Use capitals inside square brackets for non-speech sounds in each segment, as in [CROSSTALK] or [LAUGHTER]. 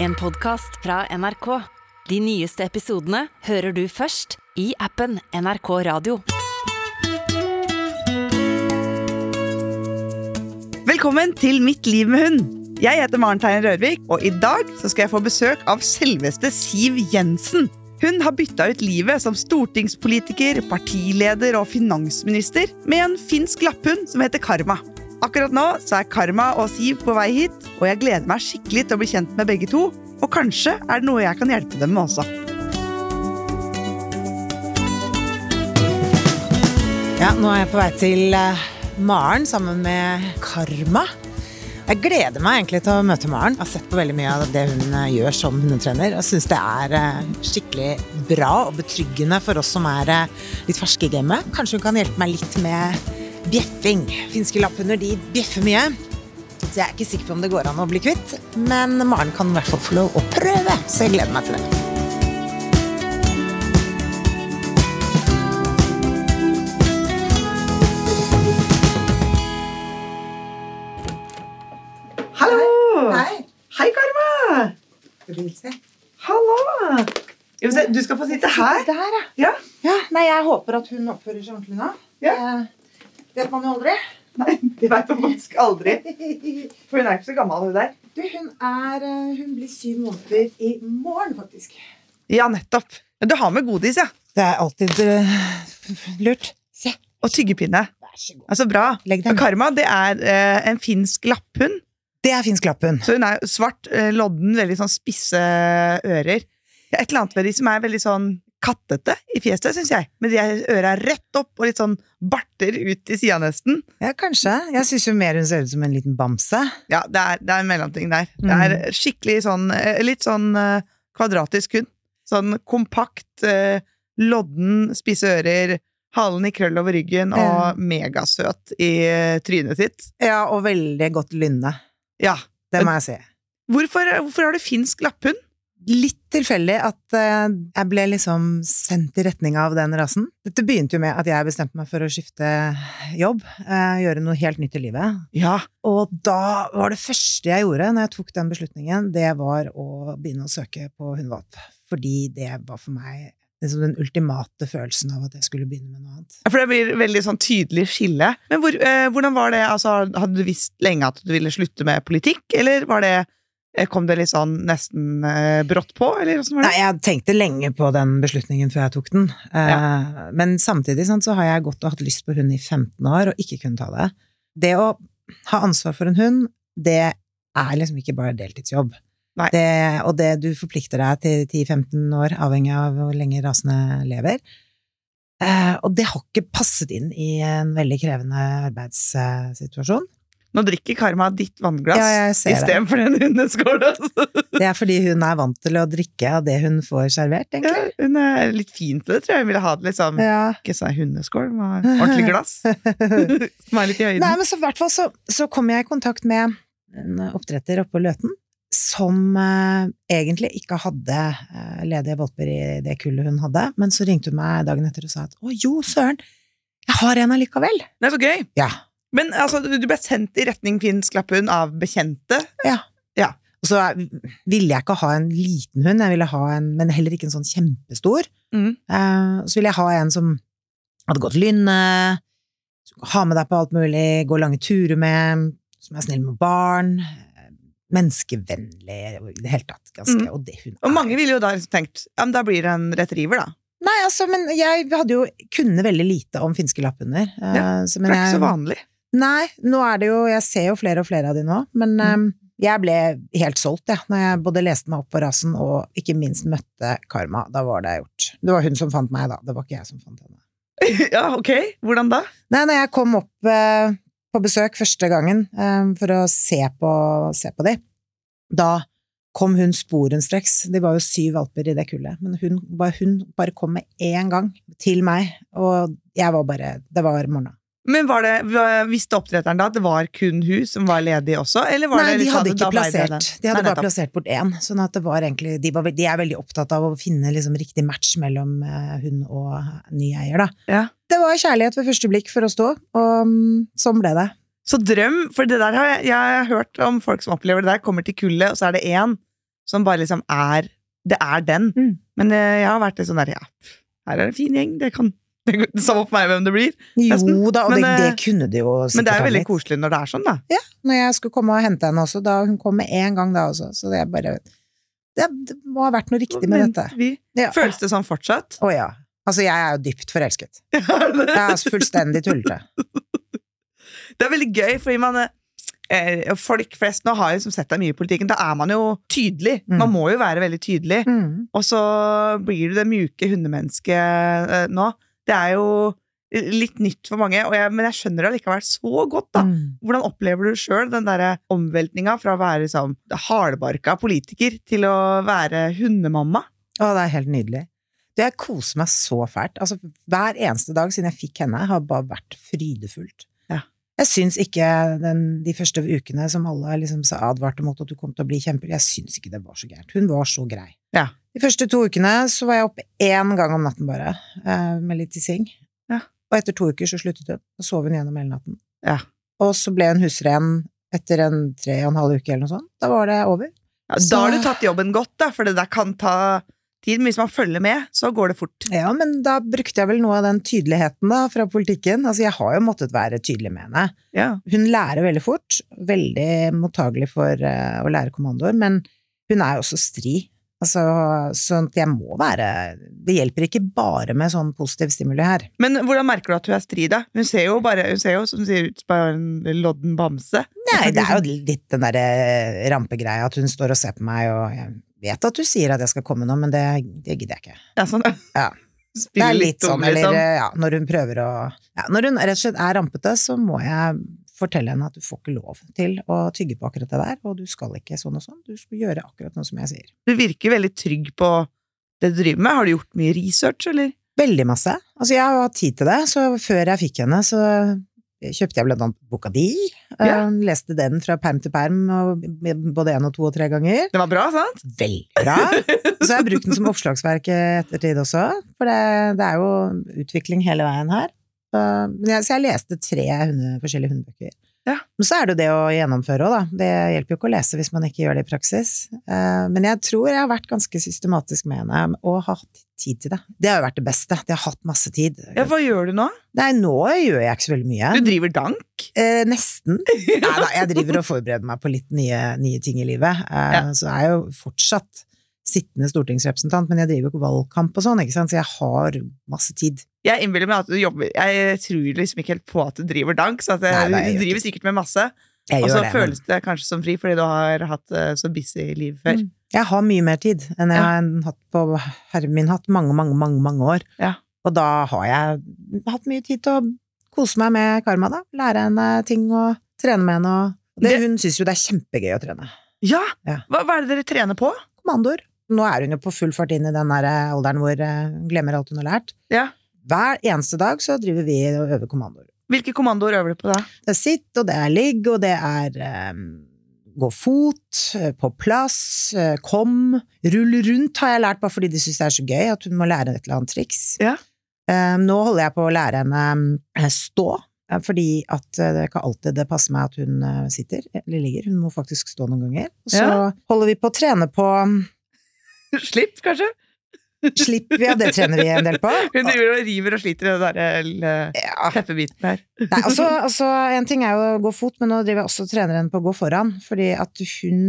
En podkast fra NRK. De nyeste episodene hører du først i appen NRK Radio. Velkommen til Mitt liv med hund. Jeg heter Maren Teien Rørvik, og i dag skal jeg få besøk av selveste Siv Jensen. Hun har bytta ut livet som stortingspolitiker, partileder og finansminister med en finsk lapphund som heter Karma. Akkurat nå så er Karma og Siv på vei hit, og jeg gleder meg skikkelig til å bli kjent med begge to. Og kanskje er det noe jeg kan hjelpe dem med også. Ja, nå er jeg på vei til eh, Maren sammen med Karma. Jeg gleder meg egentlig til å møte Maren. Jeg har sett på veldig mye av det hun eh, gjør som hundetrener. Og syns det er eh, skikkelig bra og betryggende for oss som er litt ferske i gamet. Kanskje hun kan hjelpe meg litt med bjeffing. Finske lapphunder de bjeffer mye. Så jeg er ikke sikker på om det går an å bli kvitt. Men Maren kan i hvert fall få lov å prøve, så jeg gleder meg til det. Hallo! Hei. Hei, Karma! Du? Hallo! Du skal få sitte her. Der, ja. Ja. Ja, nei, jeg håper at hun oppfører seg ordentlig nå. Ja. Vet man jo aldri. Nei, det veit man faktisk aldri. For hun er ikke så gammel, hun der. Du, hun er eh, Hun blir syv måneder i morgen, faktisk. Ja, nettopp. Du har med godis, ja. Det er alltid uh, lurt. Se, Og tyggepinne. vær så god. Altså, bra. Legg den. Karma det er uh, en finsk lapphund. Det er finsk lapphund. Så hun er svart, uh, lodden, veldig sånn spisse ører. Det er et eller annet ved de som er veldig sånn kattete i fjeset, syns jeg. Med de øra rett opp og litt sånn barter ut i sida nesten. Ja, kanskje. Jeg syns jo mer hun ser ut som en liten bamse. Ja, det er, det er en mellomting der. Det er skikkelig sånn eh, Litt sånn eh, kvadratisk hund. Sånn kompakt, eh, lodden, spisse ører, halen i krøll over ryggen og mm. megasøt i trynet sitt. Ja, og veldig godt lynne. Ja. Det må jeg si. Hvorfor, hvorfor har du finsk lapphund? Litt tilfeldig at eh, jeg ble liksom sendt i retning av den rasen. Dette begynte jo med at jeg bestemte meg for å skifte jobb, eh, gjøre noe helt nytt i livet. Ja. Og da var det første jeg gjorde når jeg tok den beslutningen, det var å begynne å søke på hundevalp. Fordi det var for meg liksom den ultimate følelsen av at jeg skulle begynne med noe annet. For det blir veldig sånn tydelig skille. Men hvor, eh, hvordan var det? Altså, hadde du visst lenge at du ville slutte med politikk, eller var det Kom det litt sånn nesten eh, brått på, eller åssen var det? Nei, jeg tenkte lenge på den beslutningen før jeg tok den. Eh, Men samtidig sant, så har jeg gått og hatt lyst på hund i 15 år og ikke kunnet ta det. Det å ha ansvar for en hund, det er liksom ikke bare deltidsjobb. Det, og det du forplikter deg til 10-15 år, avhengig av hvor lenge rasene lever. Eh, og det har ikke passet inn i en veldig krevende arbeidssituasjon. Nå drikker Karma ditt vannglass Ja, istedenfor den hundeskåla. Det er fordi hun er vant til å drikke av det hun får servert, Ja, egentlig. hun er litt fin til det, tror jeg. Hun ville ha det liksom Ja. Ikke sånn hundeskål, men ordentlig glass. [LAUGHS] Som er litt i høyden. Nei, men så i hvert fall så, så kom jeg i kontakt med en oppdretter oppe på Løten, som eh, egentlig ikke hadde eh, ledige valper i det kullet hun hadde, men så ringte hun meg dagen etter og sa at å jo, søren, jeg har en allikevel. Det er så gøy. Ja. Men altså, du ble sendt i retning finsk lapphund av bekjente. Ja, Og så ville jeg ikke ha en liten hund, jeg ville ha en, men heller ikke en sånn kjempestor. Mm. Uh, så ville jeg ha en som hadde gått lynne, ha med deg på alt mulig, gå lange turer med, som er snill med barn, eh, menneskevennlig i det hele tatt. Ganske, Mm. Og det hun er. Og mange ville jo da liksom tenkt ja, men da blir det en retriever, da. Nei, altså, men jeg hadde jo kunne veldig lite om finske lapphunder. eh, Ja, det er ikke så vanlig. Nei, nå er det jo Jeg ser jo flere og flere av de nå, men Mm. um, jeg ble helt solgt, jeg, når jeg både leste meg opp på rasen og ikke minst møtte Karma. Da var det gjort. Det var hun som fant meg, da. Det var ikke jeg som fant henne. [LAUGHS] ja, ok. Hvordan da? Nei, når jeg kom opp eh, på besøk første gangen eh, for å se på, se på de, da kom hun sporenstreks. De var jo syv valper i det kullet, men hun, hun bare kom med én gang til meg, og jeg var bare Det var morgena. Men var det, Visste oppdretteren da at det var kun hun som var ledig også? Eller var Nei, det de hadde sånn, ikke plassert? De hadde Nei, bare plassert bort én. Sånn at det var egentlig de, var, de er veldig opptatt av å finne liksom riktig match mellom hun og ny eier, da. Ja. Det var kjærlighet ved første blikk for oss to, og mm, sånn ble det. Så drøm, for det der har jeg, jeg har hørt om folk som opplever det der, kommer til kullet, og så er det én som bare liksom er Det er den. Mm. Men eh, jeg har vært litt sånn der, ja, her er det en fin gjeng, det kan det går samme for meg hvem det blir. Nesten. Jo da, og Men, det, eh, det kunne det jo sikkert Men det er jo veldig koselig når det er sånn, da. Ja, når jeg skulle komme og hente henne også, da hun kom med en gang da også, så det er bare Det, det må ha vært noe riktig med Men dette. Vi, Ja. føles det sånn fortsatt? Å ja. Altså, jeg er jo dypt forelsket. [LAUGHS] Jeg er altså fullstendig tullete. [LAUGHS] Det er veldig gøy, fordi man eh, Folk flest nå har liksom sett deg mye i politikken. Da er man jo tydelig. Mm. Man må jo være veldig tydelig. Mm. Og så blir du det mjuke hundemennesket eh, nå. Det er jo litt nytt for mange, og jeg, men jeg skjønner det allikevel så godt, da. Mm. Hvordan opplever du sjøl den derre omveltninga fra å være liksom hardbarka politiker til å være hundemamma? Å, det er helt nydelig. Det jeg koser meg så fælt. Altså, hver eneste dag siden jeg fikk henne, har bare vært frydefullt. Ja. Jeg syns ikke den, de første ukene som alle liksom advarte mot at du kom til å bli kjempelig. Jeg syns ikke det var så gærent. Hun var så grei. Ja. De første to ukene så var jeg oppe én gang om natten bare, eh, med litt tissing. Ja. Og etter to uker så sluttet hun. Så sov hun gjennom hele natten. Ja. Og så ble hun husren etter en tre og en halv uke eller noe sånt. Da var det over. Ja, Så- Da har du tatt jobben godt, da, for det der kan ta tid. Men hvis man følger med, så går det fort. Ja, men da brukte jeg vel noe av den tydeligheten da, fra politikken. Altså, jeg har jo måttet være tydelig med henne. Ja. Hun lærer veldig fort, veldig mottagelig for uh, å lære kommandoer, men hun er jo også stri. Altså, sånn jeg må være Det hjelper ikke bare med sånn positiv stimuli her. Men hvordan merker du at hun er stri, da? Hun ser jo bare, hun ser jo som du sier ut bare en lodden bamse. Nei, det er jo litt den derre rampegreia at hun står og ser på meg, og jeg vet at du sier at jeg skal komme nå, men det, det gidder jeg ikke. Ja, sånn. Ja. [LAUGHS] Det er litt sånn, eller liksom. ja, når hun prøver å ja, Når hun rett og slett er rampete, så må jeg fortelle henne at du får ikke lov til å tygge på akkurat det der, og du skal ikke sånn og sånn, du skal gjøre akkurat noe som jeg sier. Du virker veldig trygg på det du driver med. Har du gjort mye research, eller? Veldig masse. Altså, jeg har hatt tid til det, så før jeg fikk henne, så kjøpte jeg blant annet boka di, Ja. eh, leste den fra perm til perm, både én og to og tre ganger. Den var bra, sant? Veldig bra. Så jeg har brukt den som oppslagsverk i ettertid også, for det, det er jo utvikling hele veien her. Jeg, så jeg leste tre hunde, forskjellige hundebøker. Ja. Men så er det jo det å gjennomføre òg, da. Det hjelper jo ikke å lese hvis man ikke gjør det i praksis. Eh, Men jeg tror jeg har vært ganske systematisk med henne, og har hatt tid til det. Det har jo vært det beste. Det har hatt masse tid. Ja, hva gjør du nå? Nei, nå gjør jeg ikke så veldig mye. Du driver dank? Eh, nesten. [LAUGHS] Nei da, jeg driver og forbereder meg på litt nye, nye ting i livet. Eh, Ja. Så jeg er jo fortsatt sittende stortingsrepresentant, men jeg driver jo valgkamp og sånn, ikke sant, så jeg har masse tid. Jeg innbiller meg at du jobber Jeg tror liksom ikke helt på at du driver dank, så at Nei, nei, jeg du driver sikkert med masse. Jeg Og så det. føles det kanskje som fri fordi du har hatt eh, så busy liv før. Mm. Jeg har mye mer tid enn jeg Ja. har hatt på herren min hatt mange, mange, mange, mange år. Ja. Og da har jeg hatt mye tid til å kose meg med Karma, da. Lære henne ting og trene med henne. Og det, Det- hun syns jo det er kjempegøy å trene. Ja! Ja. Hva, hva er det dere trener på? kommandoer. Nå er hun jo på full fart inn i den der alderen hvor eh, hun glemmer alt hun har lært. Ja. Hver eneste dag så driver vi og øver kommandoer. Hvilke kommandoer øver du på da? Det er sitt, og det er ligg, og det er um, gå fot, eh, på plass, eh, kom, rull rundt har jeg lært bare fordi de syns det er så gøy at hun må lære et eller annet triks. Ja. Um, nå holder jeg på å lære henne eh, stå, eh, fordi at eh, det er ikke alltid det passer meg at hun eh, sitter eller ligger, hun må faktisk stå noen ganger. Og så Ja. holder vi på å trene på [LAUGHS] Slipp, kanskje? slipp, ja det trener vi en del på. Hun driver og river og sliter i den derre Ja, teppebiten her. Nei, altså, altså, en ting er jo å gå fot, men nå driver jeg også treneren på å gå foran, fordi at hun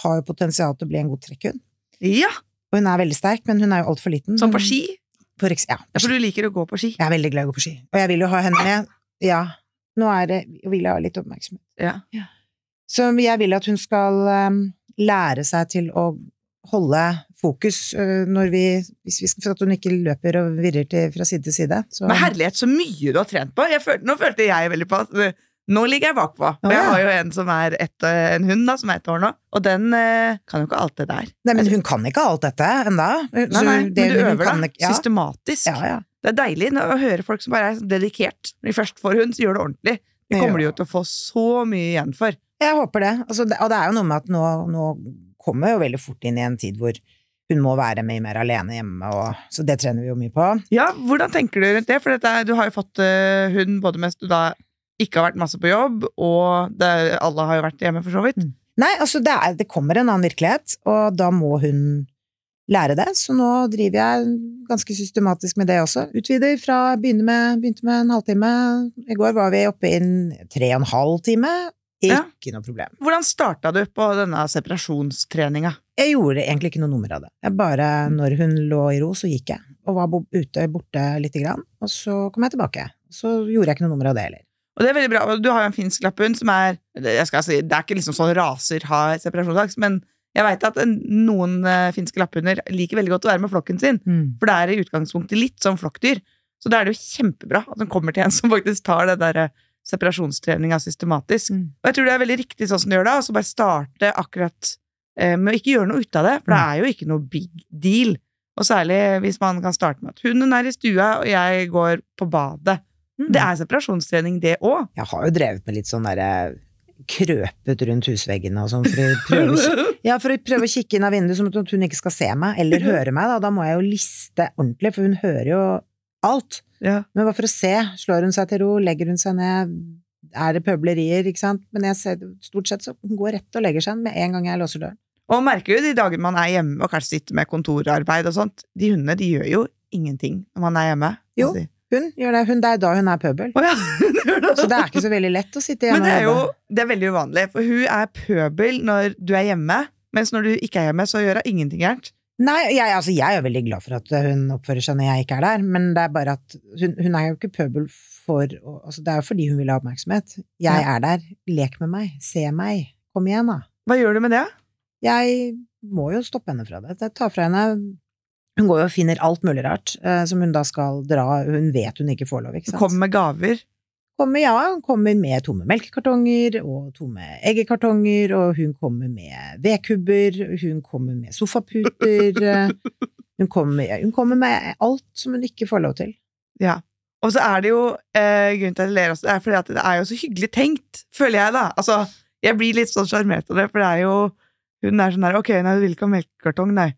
har jo potensial til å bli en god trekkhund. Ja! Og hun er veldig sterk, men hun er jo altfor liten. Som på ski. For ja, Ja, for du liker å gå på ski. jeg er veldig glad i å gå på ski. Og jeg vil jo ha henne med. Ja, nå er det, vil jeg ha litt oppmerksomhet. Ja. Så jeg vil at hun skal um, lære seg til å holde fokus uh, når vi, hvis vi skal, for at hun ikke løper og virrer til, fra side til side. Så, Men herlighet, så mye du har trent på! Følte, nå følte jeg veldig på at eh, nå ligger jeg bakpå. Og jeg har jo en som er ett, eh, en hund da, som er ett år nå, og den eh, kan jo ikke alt det der. nei, men hun kan ikke alt dette ennå. Nei, nei, men du øver deg Ja, systematisk. ja, ja. Det er deilig å høre folk som bare er dedikert. Når de først får hund, så gjør det ordentlig. Det kommer de jo til å få så mye igjen for. Jeg håper det. Altså, det. Og det er jo noe med at nå, nå kommer jo veldig fort inn i en tid hvor hun må være mye mer alene hjemme, og, så det trener vi jo mye på. Ja, Hvordan tenker du rundt det? For dette, du har jo fått uh, hund både mens du da ikke har vært masse på jobb, og det, alle har jo vært hjemme, for så vidt. Mm. Nei, altså det, er, det kommer en annen virkelighet, og da må hun lære det. Så nå driver jeg ganske systematisk med det også. Utvider fra begynne med, begynte med en halvtime. I går var vi oppe i tre og en halv time. Ikke noe problem. Hvordan starta du på denne separasjonstreninga? Jeg gjorde egentlig ikke noe nummer av det. Jeg bare, når hun lå i ro, så gikk jeg. Og var ute borte lite grann. Og så kom jeg tilbake. Så gjorde jeg ikke noe nummer av det heller. Og det er veldig bra. Du har jo en finsk lapphund som er jeg skal si, Det er ikke liksom sånn raser har separasjonsangst, men jeg veit at noen eh, finske lapphunder liker veldig godt å være med flokken sin. For det er i utgangspunktet litt som flokkdyr. Så da er det jo kjempebra at den kommer til en som faktisk tar det der separasjonstreninga systematisk. Mm. Og jeg tror det er veldig riktig sånn som du gjør det, og så bare starte akkurat eh, med å ikke gjøre noe ut av det, for det Mm. er jo ikke noe big deal. Og særlig hvis man kan starte med at hunden er i stua, og jeg går på badet. Mm. Det er separasjonstrening, det òg. Jeg har jo drevet med litt sånn derre krøpet rundt husveggene og sånn for å prøve [LAUGHS] Ja, for å prøve å kikke inn av vinduet som at hun ikke skal se meg, eller høre meg, da. Da må jeg jo liste ordentlig, for hun hører jo alt. Ja. Men bare for å se. Slår hun seg til ro? Legger hun seg ned? Er det pøblerier, ikke sant? Men jeg ser stort sett så hun går rett og legger seg med en gang jeg låser døren. Og merker jo de dagene man er hjemme og kanskje sitter med kontorarbeid og sånt, de hundene de gjør jo ingenting når man er hjemme. Jo. Altså, Hun gjør det. Hun, det er da hun er pøbel. Oh, ja. [LAUGHS] Så det er ikke så veldig lett å sitte hjemme Men det er jo det er veldig uvanlig, for hun er pøbel når du er hjemme, mens når du ikke er hjemme, så gjør hun ingenting gærent. Nei, jeg, altså, jeg er veldig glad for at hun oppfører seg når jeg ikke er der, men det er bare at hun, hun er jo ikke pøbel for altså, Det er jo fordi hun vil ha oppmerksomhet. Jeg Ja. er der. Lek med meg. Se meg. Kom igjen, da. Hva gjør du med det? Jeg må jo stoppe henne fra det. Jeg tar fra henne Hun går jo og finner alt mulig rart eh, som hun da skal dra Hun vet hun ikke får lov, ikke sant? Kom med gaver. Kommer, ja, hun kommer med tomme melkekartonger og tomme eggekartonger, og hun kommer med vedkubber, hun kommer med sofaputer [LAUGHS] hun kommer, hun kommer med alt som hun ikke får lov til. Ja. Og så er det jo eh, grunnen til at jeg ler også, det er fordi at det er jo så hyggelig tenkt, føler jeg, da. Altså, jeg blir litt sånn sjarmert av det, for det er jo Hun er sånn der Ok, nei, du vil ikke ha melkekartong, nei.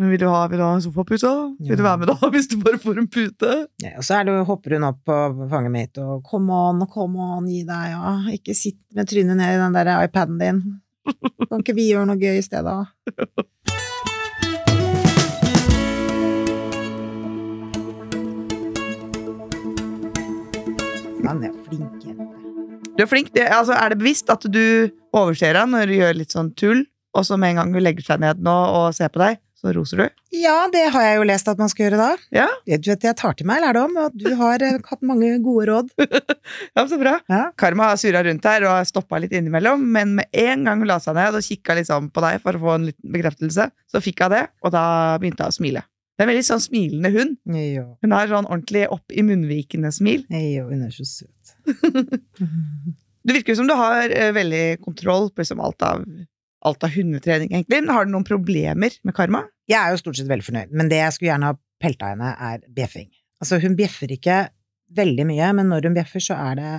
Men vil du ha, vil du ha en sofapute? Vil du være med, da? [LAUGHS] Hvis du bare får en pute? Ja, og så det, hopper hun opp på fanget mitt og 'come on, come on, gi deg', ja, ikke sitt med trynet ned i den der iPaden din. Kan ikke vi gjøre noe gøy i stedet, da? [LAUGHS] Han er flink. Du er flink. Det, altså, er det bevisst at du overser henne når du gjør litt sånn tull, og så med en gang hun legger seg ned nå og ser på deg, så roser du? Ja, det har jeg jo lest at man skal gjøre da. Ja, Du vet, jeg tar til meg lærdom, og du har eh, hatt mange gode råd. [LAUGHS] ja så bra. Ja. Karma har surra rundt her og stoppa litt innimellom, men med en gang hun la seg ned og kikka liksom på deg for å få en liten bekreftelse, så fikk hun det, og da begynte hun å smile. Det er en veldig sånn smilende hund. Jo, Hun har sånn ordentlig opp i munnvikende smil. jo, hun er så søt. [LAUGHS] [LAUGHS] Det virker som du har eh, veldig kontroll på liksom alt av, alt av hundetrening, egentlig. Men har du noen problemer med karma? Jeg er jo stort sett veldig fornøyd, men det jeg skulle gjerne ha pelta henne, er bjeffing. Altså, hun bjeffer ikke veldig mye, men når hun bjeffer, så er det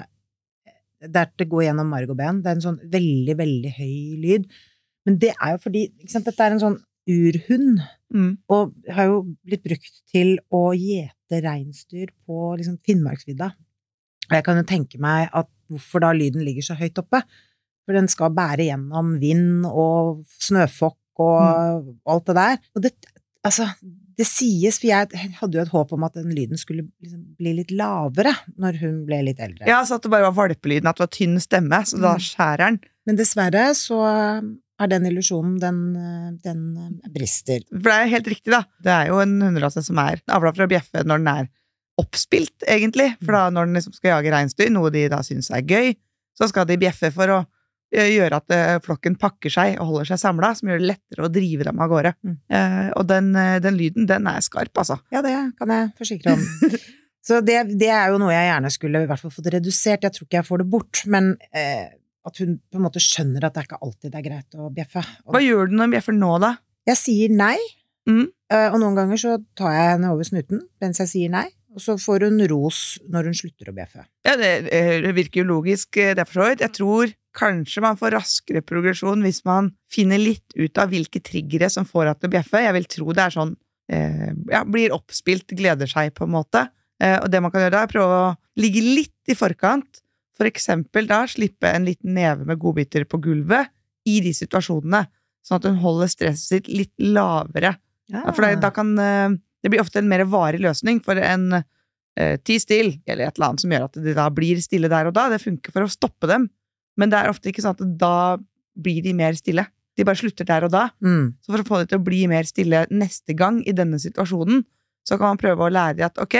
det, er, det går gjennom marg og ben. Det er en sånn veldig, veldig høy lyd. Men det er jo fordi ikke sant, dette er en sånn urhund, Mm. og har jo blitt brukt til å gjete reinsdyr på liksom, Finnmarksvidda. Og jeg kan jo tenke meg at hvorfor da lyden ligger så høyt oppe. For den skal bære gjennom vind og snøfokk og alt det der. Og det, altså, det sies, for jeg hadde jo et håp om at den lyden skulle liksom bli litt lavere når hun ble litt eldre. Ja, så at det bare var valpelyden, at det var tynn stemme, så da Mm. skjærer den. Men dessverre så er den illusjonen, den, den brister. For det er helt riktig, da. Det er jo en hunderase som er avla for å bjeffe når den er oppspilt, egentlig. For da når den liksom skal jage reinsdyr, noe de da syns er gøy, så skal de bjeffe for å gjøre at eh, flokken pakker seg og holder seg samla, som gjør det lettere å drive dem av gårde. Mm. Eh, og den, eh, den lyden, den er skarp, altså. Ja, det kan jeg forsikre om. [LAUGHS] Så det, det er jo noe jeg gjerne skulle i hvert fall fått redusert. Jeg tror ikke jeg får det bort, men eh, at hun på en måte skjønner at det er ikke alltid det er greit å bjeffe. Og Hva gjør du når hun bjeffer nå, da? jeg sier nei, Mm. eh, og noen ganger så tar jeg henne over snuten mens jeg sier nei, og så får hun ros når hun slutter å bjeffe. Ja, det eh, virker jo logisk, eh, det for så vidt. Jeg tror kanskje man får raskere progresjon hvis man finner litt ut av hvilke triggere som får henne til å bjeffe. Jeg vil tro det er sånn eh, ja, blir oppspilt, gleder seg, på en måte. Eh, og det man kan gjøre da, er prøve å ligge litt i forkant. For eksempel da slippe en liten neve med godbiter på gulvet i de situasjonene, sånn at hun holder stresset sitt litt lavere. Ja, for da kan eh, Det blir ofte en mer varig løsning for en eh, ti still, eller et eller annet som gjør at de da blir stille der og da. Det funker for å stoppe dem, men det er ofte ikke sånn at da blir de mer stille. De bare slutter der og da. Mm. Så for å få dem til å bli mer stille neste gang i denne situasjonen, så kan man prøve å lære dem at ok,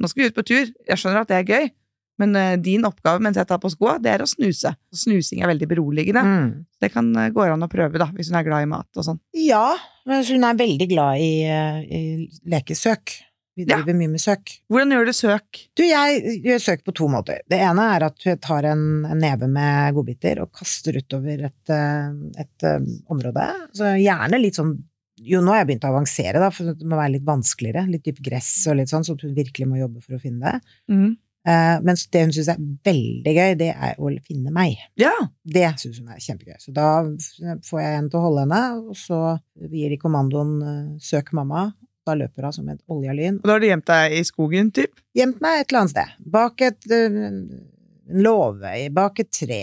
nå skal vi ut på tur, jeg skjønner at det er gøy, men uh, din oppgave mens jeg tar på skoa, det er å snuse. Snusing er veldig beroligende. Mm. Det kan uh, gå an å prøve, da, hvis hun er glad i mat og sånn. Ja, men hun er veldig glad i, eh, i lekesøk. Vi Ja. driver mye med søk. Hvordan gjør du søk? Du, jeg gjør søk på to måter. Det ene er at jeg tar en, en neve med godbiter og kaster utover et, et eh, område. Så gjerne litt sånn Jo, nå har jeg begynt å avansere, da, for det må være litt vanskeligere. Litt dypt gress og litt sånn, så du hun virkelig må jobbe for å finne det. Eh, mens det hun syns er veldig gøy, det er å finne meg. Ja. Det syns hun er kjempegøy. Så da får jeg en til å holde henne, og så gir de kommandoen eh, 'søk mamma'. Da løper hun som et olja lyn. Og da har du gjemt deg i skogen, typ? Gjemt meg et eller annet sted. Bak et, eh, en låve, bak et tre,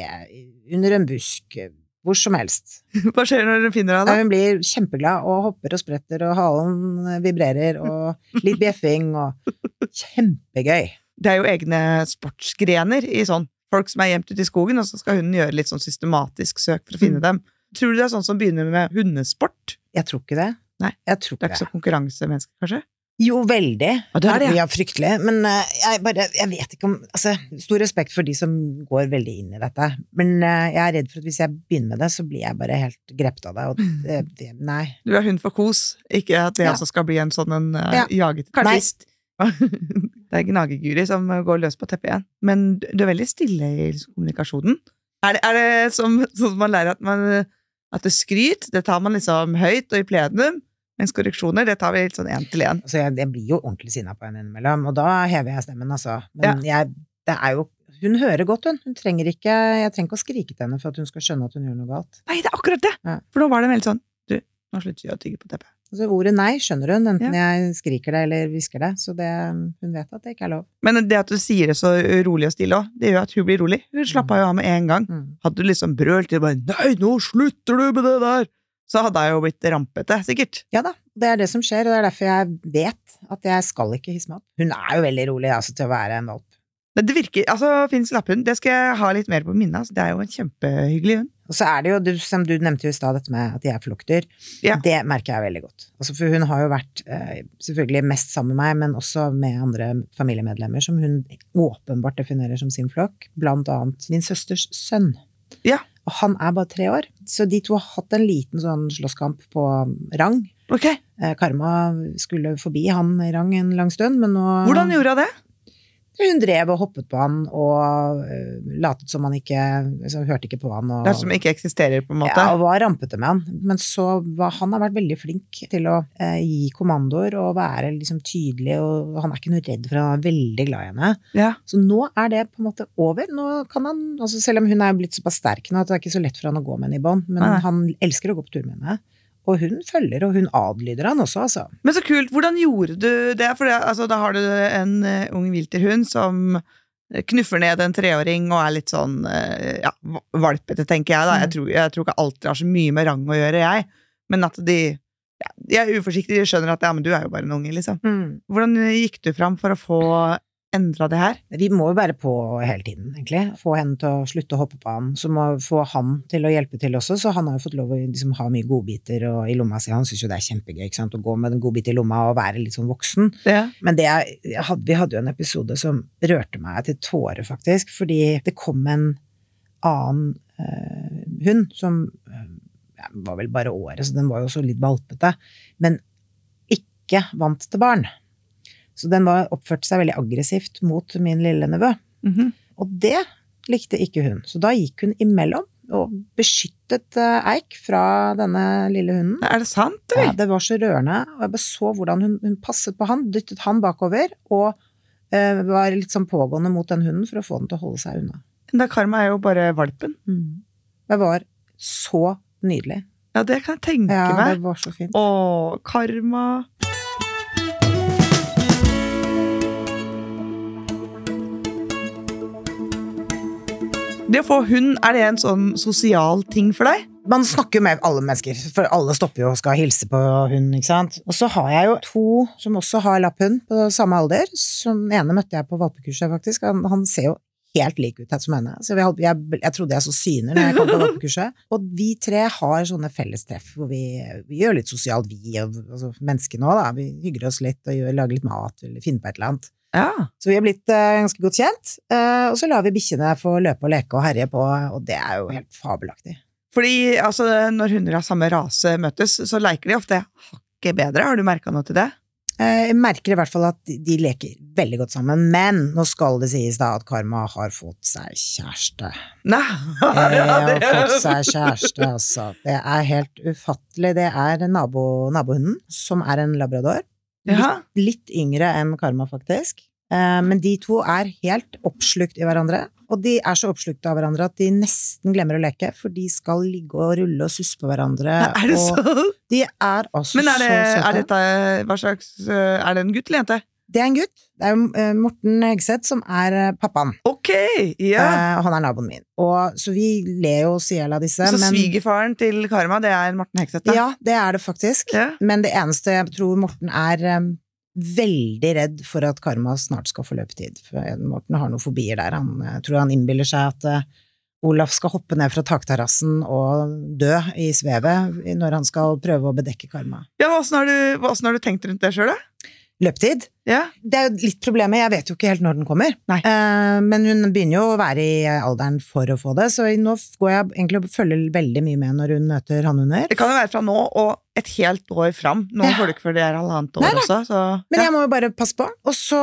under en busk, hvor som helst. [LAUGHS] Hva skjer når hun finner deg, da? hun blir kjempeglad og hopper og spretter, og halen vibrerer, og litt bjeffing, og [LAUGHS] kjempegøy. Det er jo egne sportsgrener i sånn. Folk som er gjemt ute i skogen, og så skal hunden gjøre litt sånn systematisk søk for å finne Mm. dem. Tror du det er sånn som begynner med hundesport? Jeg tror ikke det. Nei, jeg tror Det er ikke ikke så konkurransemenneske, kanskje? Jo, veldig. Og det er det, ja. Ja, fryktelig. Men uh, jeg bare Jeg vet ikke om Altså, stor respekt for de som går veldig inn i dette. Men uh, jeg er redd for at hvis jeg begynner med det, så blir jeg bare helt grepet av det. Og [LAUGHS] det, det Nei. Du er hund for kos, ikke at det Ja. altså skal bli en sånn en uh, Ja. jaget Nei. [LAUGHS] det er gnageguri som går løs på teppet igjen. Men du er veldig stille i kommunikasjonen. Er det, er det som, sånn som man lærer at man at det skryt, det tar man liksom høyt og i plenum, mens korreksjoner, det tar vi litt sånn én til én. Altså, jeg, jeg blir jo ordentlig sinna på henne innimellom, og da hever jeg stemmen, altså. Men jeg Det er jo Hun hører godt, hun. Hun trenger ikke Jeg trenger ikke å skrike til henne for at hun skal skjønne at hun gjør noe galt. Nei, det er akkurat det! Ja. For nå var det veldig sånn Du, nå slutter vi å tygge på teppet. Altså, ordet nei skjønner hun, enten jeg skriker det eller hvisker det, så det, hun vet at det ikke er lov. Men det at du sier det så rolig og stille òg, det gjør at hun blir rolig. Hun slappa jo av med en gang. Mm. Hadde du liksom brølt til bare 'nei, nå slutter du med det der', så hadde jeg jo blitt rampete, sikkert. Ja da, det er det som skjer, og det er derfor jeg vet at jeg skal ikke hisse meg opp. Hun er jo veldig rolig altså, til å være en valp. Men det virker, altså Finns lapphund, det skal jeg ha litt mer på minnet. Altså. Det er jo en kjempehyggelig hund. Og så er det jo, du, som du nevnte jo i stad, dette med at de er flokkdyr. Ja. Det merker jeg veldig godt. Altså, for hun har jo vært eh, selvfølgelig mest sammen med meg, men også med andre familiemedlemmer som hun åpenbart definerer som sin flokk. Blant annet min søsters sønn. Ja. Og han er bare tre år, så de to har hatt en liten sånn slåsskamp på rang. Okay. Eh, Karma skulle forbi han i rang en lang stund, men nå Hvordan gjorde hun det? Hun drev og hoppet på han og øh, latet som han ikke liksom, Hørte ikke på han. Og, Det er som ikke eksisterer, på en måte. ja, og var rampete med han. Men så var han har vært veldig flink til å eh, gi kommandoer og være liksom tydelig, og han er ikke noe redd for han er veldig glad i henne. Ja. Så nå er det på en måte over. Nå kan han, altså Selv om hun er blitt såpass sterk nå at det er ikke så lett for han å gå med henne i bånd, men Nei. han elsker å gå på tur med henne. Og hun følger, og hun adlyder han også, altså. Men så kult. Hvordan gjorde du det? For det, altså, da har du en uh, ung vilterhund som knuffer ned en treåring og er litt sånn uh, ja, valpete, tenker jeg. da. Jeg Mm. tror, jeg tror ikke alltid har så mye med rang å gjøre, jeg. Men at de ja, de er uforsiktige, de skjønner at ja, men du er jo bare en unge, liksom. Hvordan gikk du fram for å få endra det her? Vi må jo være på hele tiden, egentlig. Få henne til å slutte å hoppe på han. Så må få han til å hjelpe til også, så han har jo fått lov å liksom, ha mye godbiter og, i lomma si. Han syns jo det er kjempegøy ikke sant? å gå med en godbit i lomma og være litt sånn voksen. Ja. Men det er, jeg hadde, vi hadde jo en episode som rørte meg til tårer, faktisk, fordi det kom en annen øh, hund som øh, var vel bare året, så den var jo også litt valpete, men ikke vant til barn. Så den var oppførte seg veldig aggressivt mot min lille nevø. Mhm. Og det likte ikke hun. Så da gikk hun imellom og beskyttet eh, Eik fra denne lille hunden. Er det sant, Ja, det var så rørende. Og jeg bare så hvordan hun, hun passet på han, dyttet han bakover, og eh, var litt sånn pågående mot den hunden for å få den til å holde seg unna. Da Karma er jo bare valpen. Det var så nydelig. Ja, det kan jeg tenke Ja, meg. det var så fint. Å, Karma. Det å få hund, er det en sånn sosial ting for deg? Man snakker jo med alle mennesker, for alle stopper jo og skal hilse på hund, ikke sant. Og så har jeg jo to som også har lapphund på samme alder. Som ene møtte jeg på valpekurset, faktisk. Han, han ser jo helt lik ut som henne. Så jeg, jeg, jeg, trodde jeg så syner når jeg kom på [LAUGHS] valpekurset. Og vi tre har sånne fellestreff hvor vi, vi gjør litt sosialt, vi og altså, menneskene òg, da. Vi hygger oss litt og gjør, lager litt mat eller finner på et eller annet. Ja. Så vi har blitt uh, ganske godt kjent. Uh, og så lar vi bikkjene få løpe og leke og herje på, og det er jo helt fabelaktig. Fordi altså, når hunder av samme rase møtes, så leker de ofte hakket bedre. Har du merka noe til det? Eh, jeg merker i hvert fall at de leker veldig godt sammen, men nå skal det sies da at Karma har fått seg kjæreste. Nei, [LAUGHS] Jeg har fått seg kjæreste, altså. Det er helt ufattelig. Det er nabo, nabohunden, som er en labrador. Litt, litt yngre enn Karma, faktisk. Eh, Men de to er helt oppslukt i hverandre. Og de er så oppslukt av hverandre at de nesten glemmer å leke, for de skal ligge og rulle og suspe på hverandre. [LAUGHS] Er det og så? de er altså Men er det, så søte. er dette hva slags øh, Er det en gutt eller jente? Det er en gutt. Det er jo eh, Morten Hegseth som er eh, pappaen. Ok, ja. Eh, og han er naboen min. Og, så vi ler jo oss i hjel av disse. så men, svigerfaren til Karma, det er Morten Hegseth? da? Ja, det er det faktisk. Ja. Men det eneste jeg tror Morten er um, veldig redd for at Karma snart skal få løpetid. For Morten har noen fobier der. Han jeg tror han innbiller seg at uh, Olaf skal hoppe ned fra takterrassen og dø i svevet når han skal prøve å bedekke Karma. Ja, Åssen har, du- har du tenkt rundt det sjøl, da? Løpetid? Ja. Det er jo litt problemet, jeg vet jo ikke helt når den kommer. Nei. Eh, men hun begynner jo å være i alderen for å få det, så nå går jeg egentlig og følger veldig mye med når hun møter hannhunder. Det kan jo være fra nå og et helt år fram. Noen Ja. får det ikke før det er halvannet år Nei, også. Så, Men jeg må jo bare passe på. Og så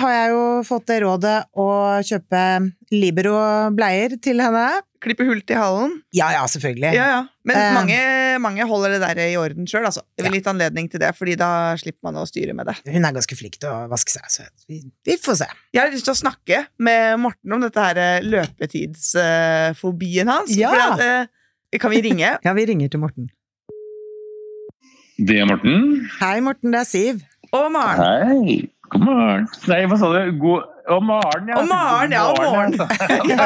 har jeg jo fått det rådet å kjøpe Libero-bleier til henne. Klippe hull til halen. Ja ja, selvfølgelig. Ja, ja. Men uh, mange, mange holder det der i orden sjøl, altså. Litt anledning til det, fordi da slipper man å styre med det. Hun er ganske flink til å vaske seg, så vi, vi får se. Jeg har lyst til å snakke med Morten om dette her eh, løpetidsfobien hans. Ja. For at, eh, kan vi ringe? [LAUGHS] Ja, vi ringer til Morten. Det er Morten. Hei, Morten, det er Siv. Og Maren. Hei. God morgen. Nei, hva sa du? God Å, Maren, ja. Og Maren, ja, og morgen. altså. [LAUGHS] Det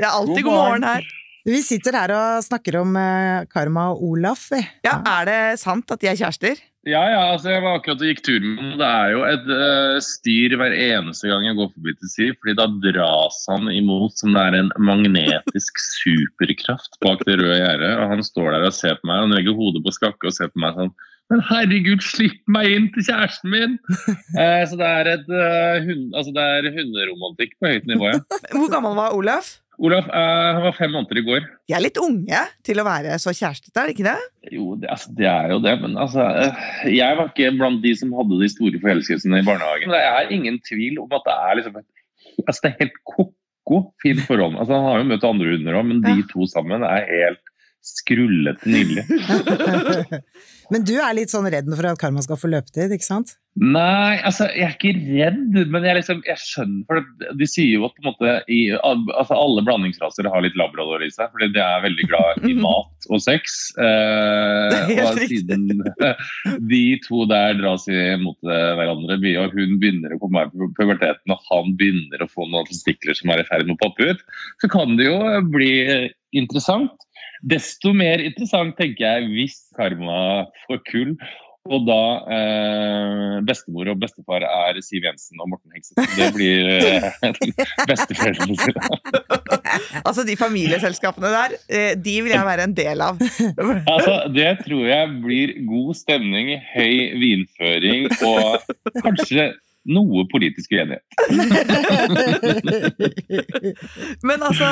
er alltid god morgen her. Vi sitter her og snakker om eh, Karma og Olaf, vi. Ja, Er det sant at de er kjærester? Ja, ja, altså jeg var akkurat og gikk tur med ham. Det er jo et uh, styr hver eneste gang jeg går forbi til Siv, fordi da dras han imot som det er en magnetisk [LAUGHS] superkraft bak det røde gjerdet. Og han står der og ser på meg, han legger hodet på skakke og ser på meg sånn Men herregud, slipp meg inn til kjæresten min! [LAUGHS] eh, så det er, et, uh, hund, altså det er hunderomantikk på høyt nivå, ja. Hvor gammel var Olaf? Olaf jeg han var fem måneder i går. De er litt unge til å være så kjærestete, er det ikke det? Jo, det, altså, det er jo det, men altså eh, Jeg var ikke blant de som hadde de store forelskelsene i barnehagen. Det er ingen tvil om at det er liksom altså, det er helt ko-ko fint forhold. Altså, han har jo møtt andre hunder òg, men de to sammen er helt skrullete nydelig. [LAUGHS] Men du er litt sånn redd for at Karma skal få løpetid, ikke sant? Nei, altså jeg er ikke redd, men jeg, liksom, jeg skjønner for det, De sier jo at på en måte i, altså, alle blandingsraser har litt labrador i seg, fordi de er veldig glad i mat og sex. Eh, [LAUGHS] og siden [LAUGHS] de to der dras imot hverandre, og hun begynner å komme i puberteten og han begynner å få noen testikler som er i ferd med å poppe ut, så kan det jo bli interessant. Desto mer interessant tenker jeg hvis Karma får kull, og da eh, bestemor og bestefar er Siv Jensen og Morten Hegseth. Det blir eh, [LAUGHS] besteforeldrene sine. [LAUGHS] Altså, de familieselskapene der, eh, de vil jeg være en del av. [LAUGHS] Altså, det tror jeg blir god stemning, høy vinføring og kanskje noe politisk uenighet. [LAUGHS] Men altså,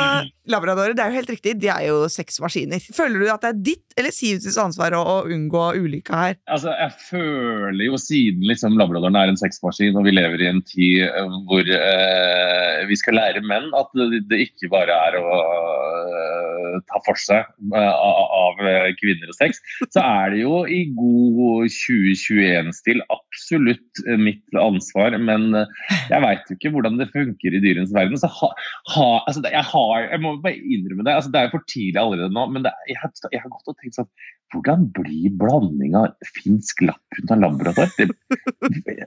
labradorer, det er jo helt riktig, de er jo sexmaskiner. Føler du at det er ditt eller Sivets ansvar å, å unngå ulykka her? Altså, jeg føler jo siden liksom Labradoren er en sexmaskin, og vi lever i en tid eh, hvor eh, vi skal lære menn at det, ikke bare er å eh, ta for seg eh, av, kvinner og sex, så er det jo i god 2021-stil absolutt mitt ansvar, men eh, jeg veit jo ikke hvordan det funker i dyrenes verden. Så ha, ha, altså, jeg, har, jeg må bare innrømme det. Altså, det er for tidlig allerede nå, men det, jeg, har, jeg har gått og tenkt sånn Hvordan blir blanding av finsk lapphund og labrador?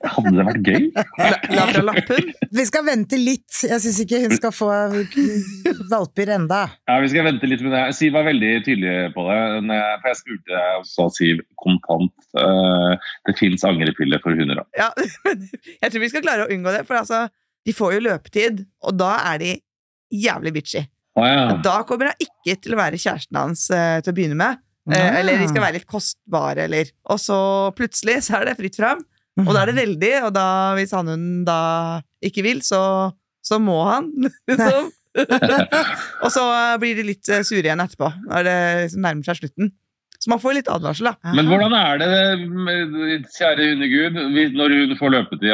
Hadde det vært gøy? Labra lapphund. Vi skal vente litt. Jeg syns ikke hun skal få valper enda. Ja, Vi skal vente litt med det. Siv var veldig tydelig på det. jeg- For jeg spurte også Siv kontant. eh, det fins angrepiller for hunder. òg. Ja, men jeg tror vi skal klare å unngå det, for altså, de får jo løpetid, og da er de jævlig bitchy. Ah, ja. Da kommer hun ikke til å være kjæresten hans eh, til å begynne med. Eh, Ah. eller de skal være litt kostbare, eller Og så plutselig så er det fritt fram. Og da er det veldig, og da, hvis han hun da ikke vil, så, så må han, [LAUGHS] liksom. [LAUGHS] og så blir de litt eh, sure igjen etterpå, når det liksom nærmer seg slutten. Så man får litt advarsel, da. Men hvordan er det, kjære hundegud, når hun får løpetid,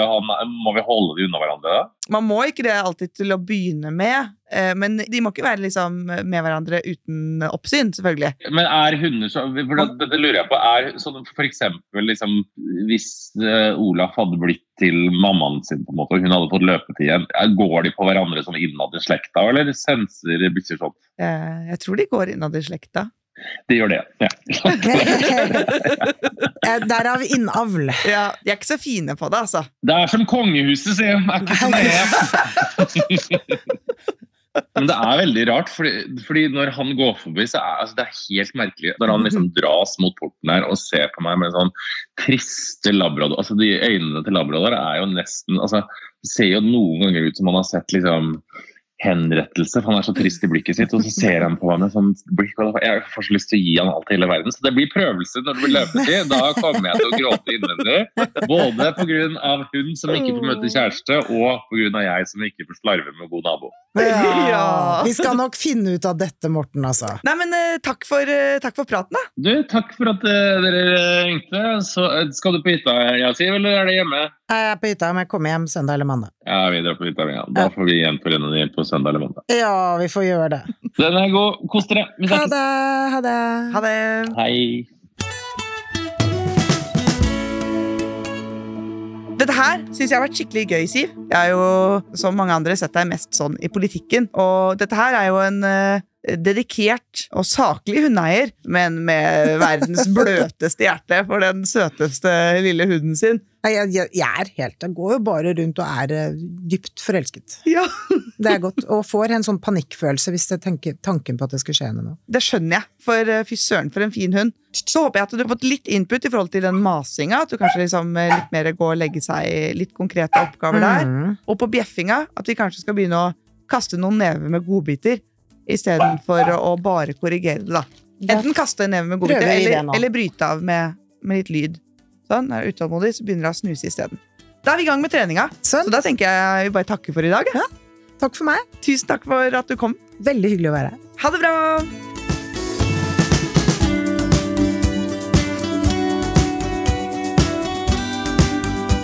må vi holde de unna hverandre da? Man må ikke det alltid til å begynne med, eh, men de må ikke være liksom med hverandre uten oppsyn, selvfølgelig. Men er hunder så for det, det lurer jeg på, er sånn for eksempel liksom, hvis eh, Olaf hadde blitt til mammaen sin på en måte, og hun hadde fått løpetid igjen, går de på hverandre som innad i slekta, eller senser bikkjer sånn? Eh, Jeg tror de går innad i slekta. De gjør det, ja. [LAUGHS] Eh, Derav innavl. Ja, de er ikke så fine på det, altså. Det er som kongehuset, sier de. Er ikke. [LAUGHS] Men det er veldig rart, fordi, fordi når han går forbi, så er altså, det er helt merkelig. Når han liksom dras mot porten her og ser på meg med sånn triste labrador Altså, de øynene til labrador er jo nesten altså, Det ser jo noen ganger ut som han har sett liksom henrettelse, for han er så trist i blikket sitt. Og så ser han på meg med sånn blikk, og jeg får så lyst til å gi han alt i hele verden. Så det blir prøvelse når det blir løpetid. Da kommer jeg til å gråte innvendig. Både pga. hun som ikke får møte kjæreste, og pga. jeg som ikke får slarve med god nabo. [LAUGHS] Ja. Vi skal nok finne ut av dette, Morten, altså. Nei, men eh, takk for, eh, takk for praten, da. Du, takk for at eh, dere ringte. Så, skal du på hytta, Siv, eller er det hjemme? Jeg er på hytta men jeg kommer hjem søndag eller mandag. Ja, vi drar på hytta. Ja. Da får vi gjenforene dem på søndag eller mandag. Ja, vi får gjøre det. Den er god. Kos dere. Vi Ha det. Ha det. Ha det. Hei. Her syns jeg har vært skikkelig gøy, Siv. Jeg har jo, som mange andre, sett deg mest sånn i politikken. Og dette her er jo en eh, dedikert og saklig hundeeier, men med verdens [LAUGHS] bløteste hjerte for den søteste lille hunden sin. Jeg, jeg, jeg er helt Jeg går jo bare rundt og er eh, dypt forelsket. Ja, [LAUGHS] Det er godt. Og får en sånn panikkfølelse hvis jeg tenker tanken på at det skulle skje henne noe. Det skjønner jeg, for eh, fy søren for en fin hund. Så håper jeg at du har fått litt input i forhold til den masinga. At du kanskje liksom eh, litt mer går og legger seg i litt konkrete oppgaver der. Mm. Og på bjeffinga at vi kanskje skal begynne å kaste noen never med godbiter. Istedenfor å å bare korrigere det, da. Enten kaste en neve med godbiter, eller, eller bryte av med, med litt lyd. Sånn, er du utålmodig, så begynner du å snuse isteden. Da er vi i gang med treninga. Sånn. Så da tenker jeg vi bare takker for i dag. Ja. Takk for meg. Tusen takk for at du kom. Veldig hyggelig å være her. Ha det bra!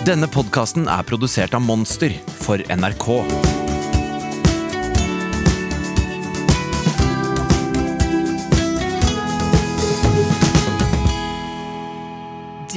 Denne podkasten er produsert av Monster for NRK.